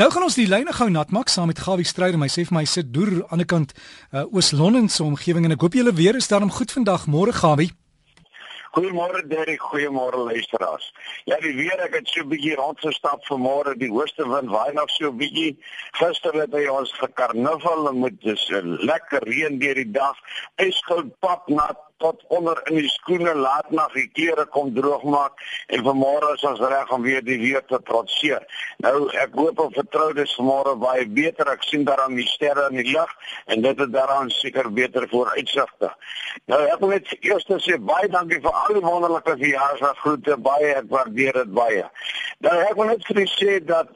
Nou gaan ons die lyne gou nat maak saam met Gawie Stryd en my sê vir my sit deur aan die ander kant uh, Oos-London se omgewing en ek hoop julle weer is daarom goed vandag. Môre Gawie. Goeiemôre Derek, goeiemôre luisteraars. Ja, die weer ek het so 'n bietjie rondgestap vanmôre, die hoogste wind waai nog so 'n bietjie. Gister het hy ons gekarnaval en met dis 'n lekker reën deur die dag. Yskoud pap nat tot onder in die skoene laat na die klere kom droog maak en vanmôre is ons reg om weer die weer te trotseer. Nou ek hoop en vertrou dis vanmôre baie beter. Ek sien daaraan die sterre in die lug en dit het daaraan seker beter vooruitsigte. Nou ek wil net eers sê baie dankie vir al die wonderlike verjaarsdaggroete baie ek waardeer dit baie. Nou ek wil net vir u sê dat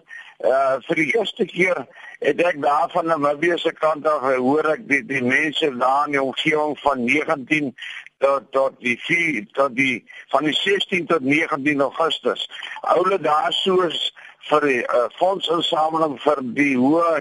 uh vir die eerste keer het ek daar van Namibië se kant af hoor ek die die mense daar in die omgewing van 19 tot tot die 4 tot die van die 16 tot 19 Augustus. Oule daar soos vir die uh, fondsinsameling vir die hoë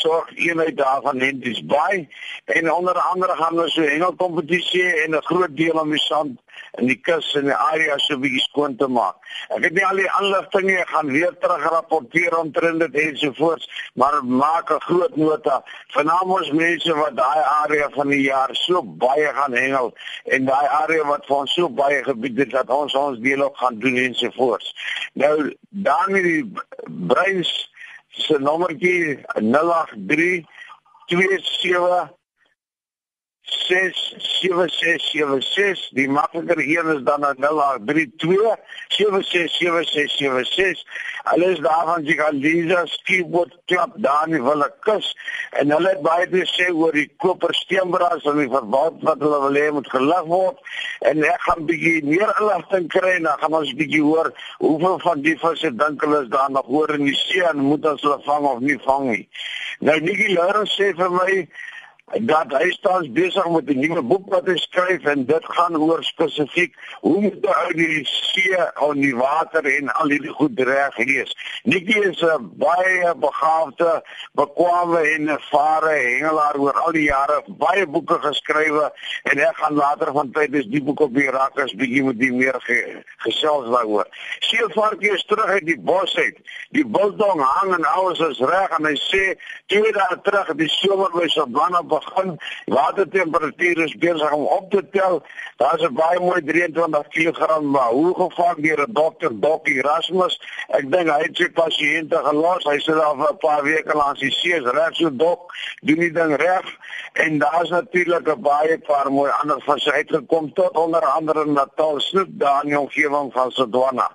sorg eenheid daarvan en dis baie en onder andere gaan ons so hengelkompetisie en 'n groot deel van die sand in die kus en die area so bietjie skoon te maak. Ek het nie al die aanligting nie, ek gaan weer terug rapporteer omtrent dit ensovoorts, maar maak 'n groot nota van ons mense wat daai area van die jaar so baie gaan hengel en daai area wat vir ons so baie gebied het dat ons ons deel ook gaan doen ensovoorts. Nou dan die breins se nommertjie 083 27 67676 die makliker een is dan 0832 767676 alles daarvan jy kan Lisa skieboot klap daar in hulle kus en hulle het baie te sê oor die koper steenbras en die verbod wat hulle wil hê moet gelag word. En ek gaan bietjie meer inligting kry en dan gaan ons bietjie hoor hoeveel van die visse dink hulle is daar nog oor in die see en moet ons hulle vang of nie vang nie. Nou Nikki Lara sê vir my dat hy staan besig met 'n nuwe boek wat hy skryf en dit gaan oor spesifiek hoe moet jy uit die see aan die water en al hierdie goed reg lees. Nikkie is 'n baie begaafde, bekwame en ervare hengelaar oor al die jare, baie boeke geskrywe en ek gaan later van tyd is die boek op die rak as bietjie met die meer ge, gesels daaroor. Seevarkie is terug uit die bos uit. Die bultong hang en alles is reg en hy sê twee dae terug die somer by Savannah begin. Watertemperatuur is besig om op te tel. Daar's 'n baie mooi 23 kg maar hoe gevang deur 'n dokter Dok Erasmus. Ek dink hy het sy pasiënte gelos. Hy sit al 'n paar weke langs die see, reg so dok, doen die ding reg. En daar's natuurlik 'n baie paar mooi ander visse uitgekom tot onder andere Natal snoek daar in die omgewing van Sodwana.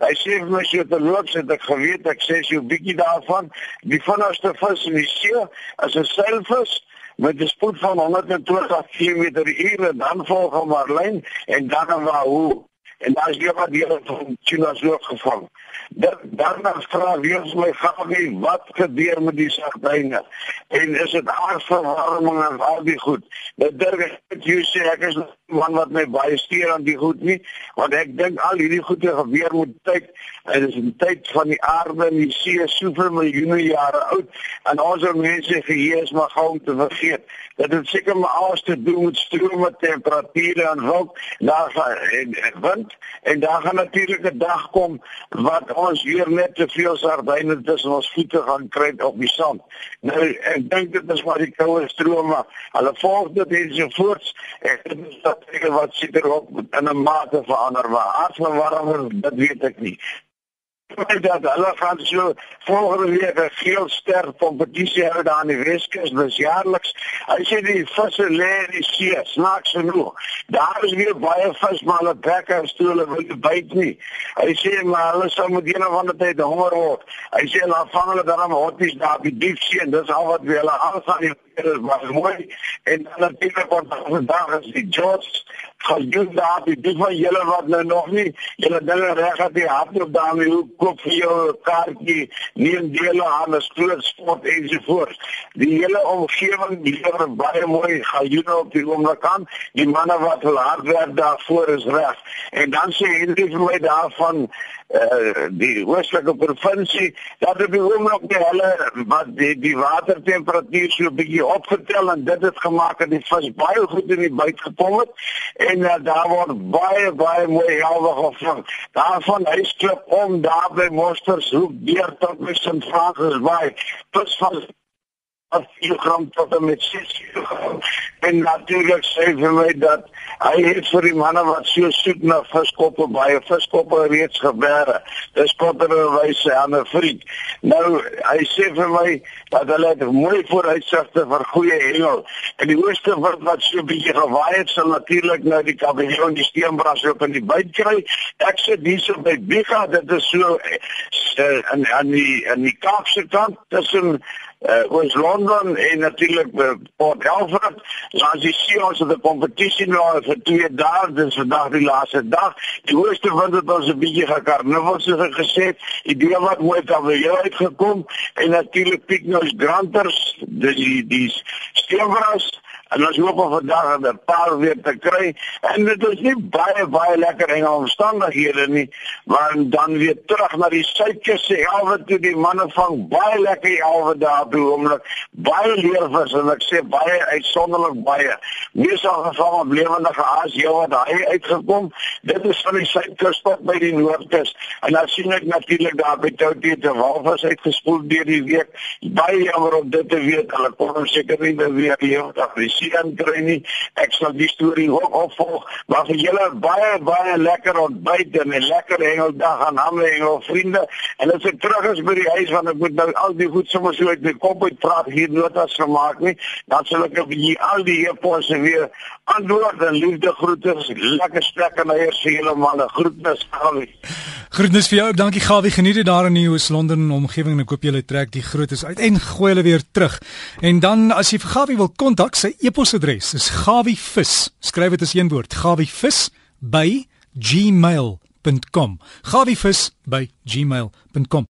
Hy sê vir my sy het loops het ek geweet ek sê sy 'n bietjie daarvan die vinnigste vis in die see is 'n seilvis met 'n spoed van 120 km/h dan volg Marlyn en dan Wahoo en daar is weer wat deel van China so gevang. Dan daarna vra weer my gawe wat gebeur met die sagdyne en is dit aardverwarming en al die goed. Dit dink ek jy sê ek is man wat my baie steur aan die goed nie want ek dink al hierdie goede gebeur moet tyd en dit is 'n tyd van die aarde en die see soveel miljoene jare oud en ons mense geheue is maar gou om te vergeet dat dit seker maar alles te doen met strome, temperature en wolk, daar gaan en, en en daar gaan natuurlik 'n dag kom wat ons weer net te veel sardyne tussen ons voete gaan kry op die sand. Nou ek dink dit is maar die koue strome. Hulle volg dit en so voort. Ek dink dat ek wat sit erop in 'n mate verander maar aardverwarming dit weet ek nie dat hulle gaan so volgende week 'n geel ster kompetisie hou daar in die Weskus dis jaarliks. Hy sê die visse lê in die see, snaaks genoeg. Daar is weer baie vis maar hulle bekke en stoele wil nie byt nie. Hy sê maar hulle sal met een of ander tyd honger word. Hy sê hulle vang hulle dan hotties daar op die diepsee en dis al wat hulle aangaan die is maar mooi en dan natuurlik word vandag is die George gedoen daar die die van julle wat nou nog nie julle dinge reg het die hardloop daarmee hoe koop vir jou kaartjie neem deel aan 'n groot sport ensovoorts die hele omgewing lewer baie mooi gajoene op die oomblik aan die manne wat hard werk daarvoor is reg en dan sê Henry vir my daarvan uh, die oostelike provinsie dat op die oomblik die hulle wat die die watertemperatuur so 'n bietjie bietjie opgetel en dit het gemaak dat die vis baie goed in die byt gekom het en uh, daar word baie baie mooi helwe gevang. Daarvan huisklip om daar by Monstershoek deur tot by St. Francis Bay. Plus van 4 gram tot en met 6 gram. En natuurlik sê vir my dat hy het vir die manne wat so soek na viskoppe baie viskoppe reeds gebeere. Dis potterwys aan 'n vriend. Nou hy sê vir my dat hulle het mooi vooruitsigte vir goeie hengel. En die ooste wind wat so 'n bietjie gewaai het, sal natuurlik nou die kabeljou die steenbras op in die buit kry. Ek sê dis so by Biga, dit is so in aan die aan die Kaapse kant tussen uh, ons Londen en natuurlik uh, Port Elfrid. Laat jy sien ons het 'n kompetisie nou vir twee dae, dis vandag die laaste dag. Die hoogste wind het ons 'n bietjie gekarnaval soos gesê, idee wat mooi kan weer uitgekom en natuurlik Picnos Granters, dis die die steenbras En ons hoop op vandag 'n paar weer te kry. En dit is nie baie baie lekker in omstandighede nie, maar dan weer terug na die suidkus se helwe toe die manne vang baie lekker helwe daar toe omdat baie leervis en ek sê baie uitsonderlik baie. Meesal gevang op lewendige aas hier wat hy uitgekom. Dit is van die suidkus tot by die noordkus. En dan sien ek natuurlik daar by Toutie te walvis uitgespoel deur die week. Baie jammer om dit te weet. Hulle kom seker nie weer hier op die seën kry nie. Ek sal die storie ook opvolg. Maar vir julle baie baie lekker ontbyt en 'n lekker hengeldag aan almal hengel vriende. En as ek terug is by die huis want ek moet nou al die goed sommer so uit my kop uit praat hier notas gemaak nie. Dan sal ek op hier al die eposse weer antwoord en liefde groete. Lekker sprek en eers vir julle manne. Groetnis Gawie. Groetnis vir jou. Dankie Gawie. Geniet dit daar in die Oos-London omgewing en ek hoop julle trek die grootes uit en gooi hulle weer terug. En dan as jy vir Gawie wil kontak, sy e-posadres is gawivis. Skryf dit as een woord, gawivis@gmail.com. gawivis@gmail.com.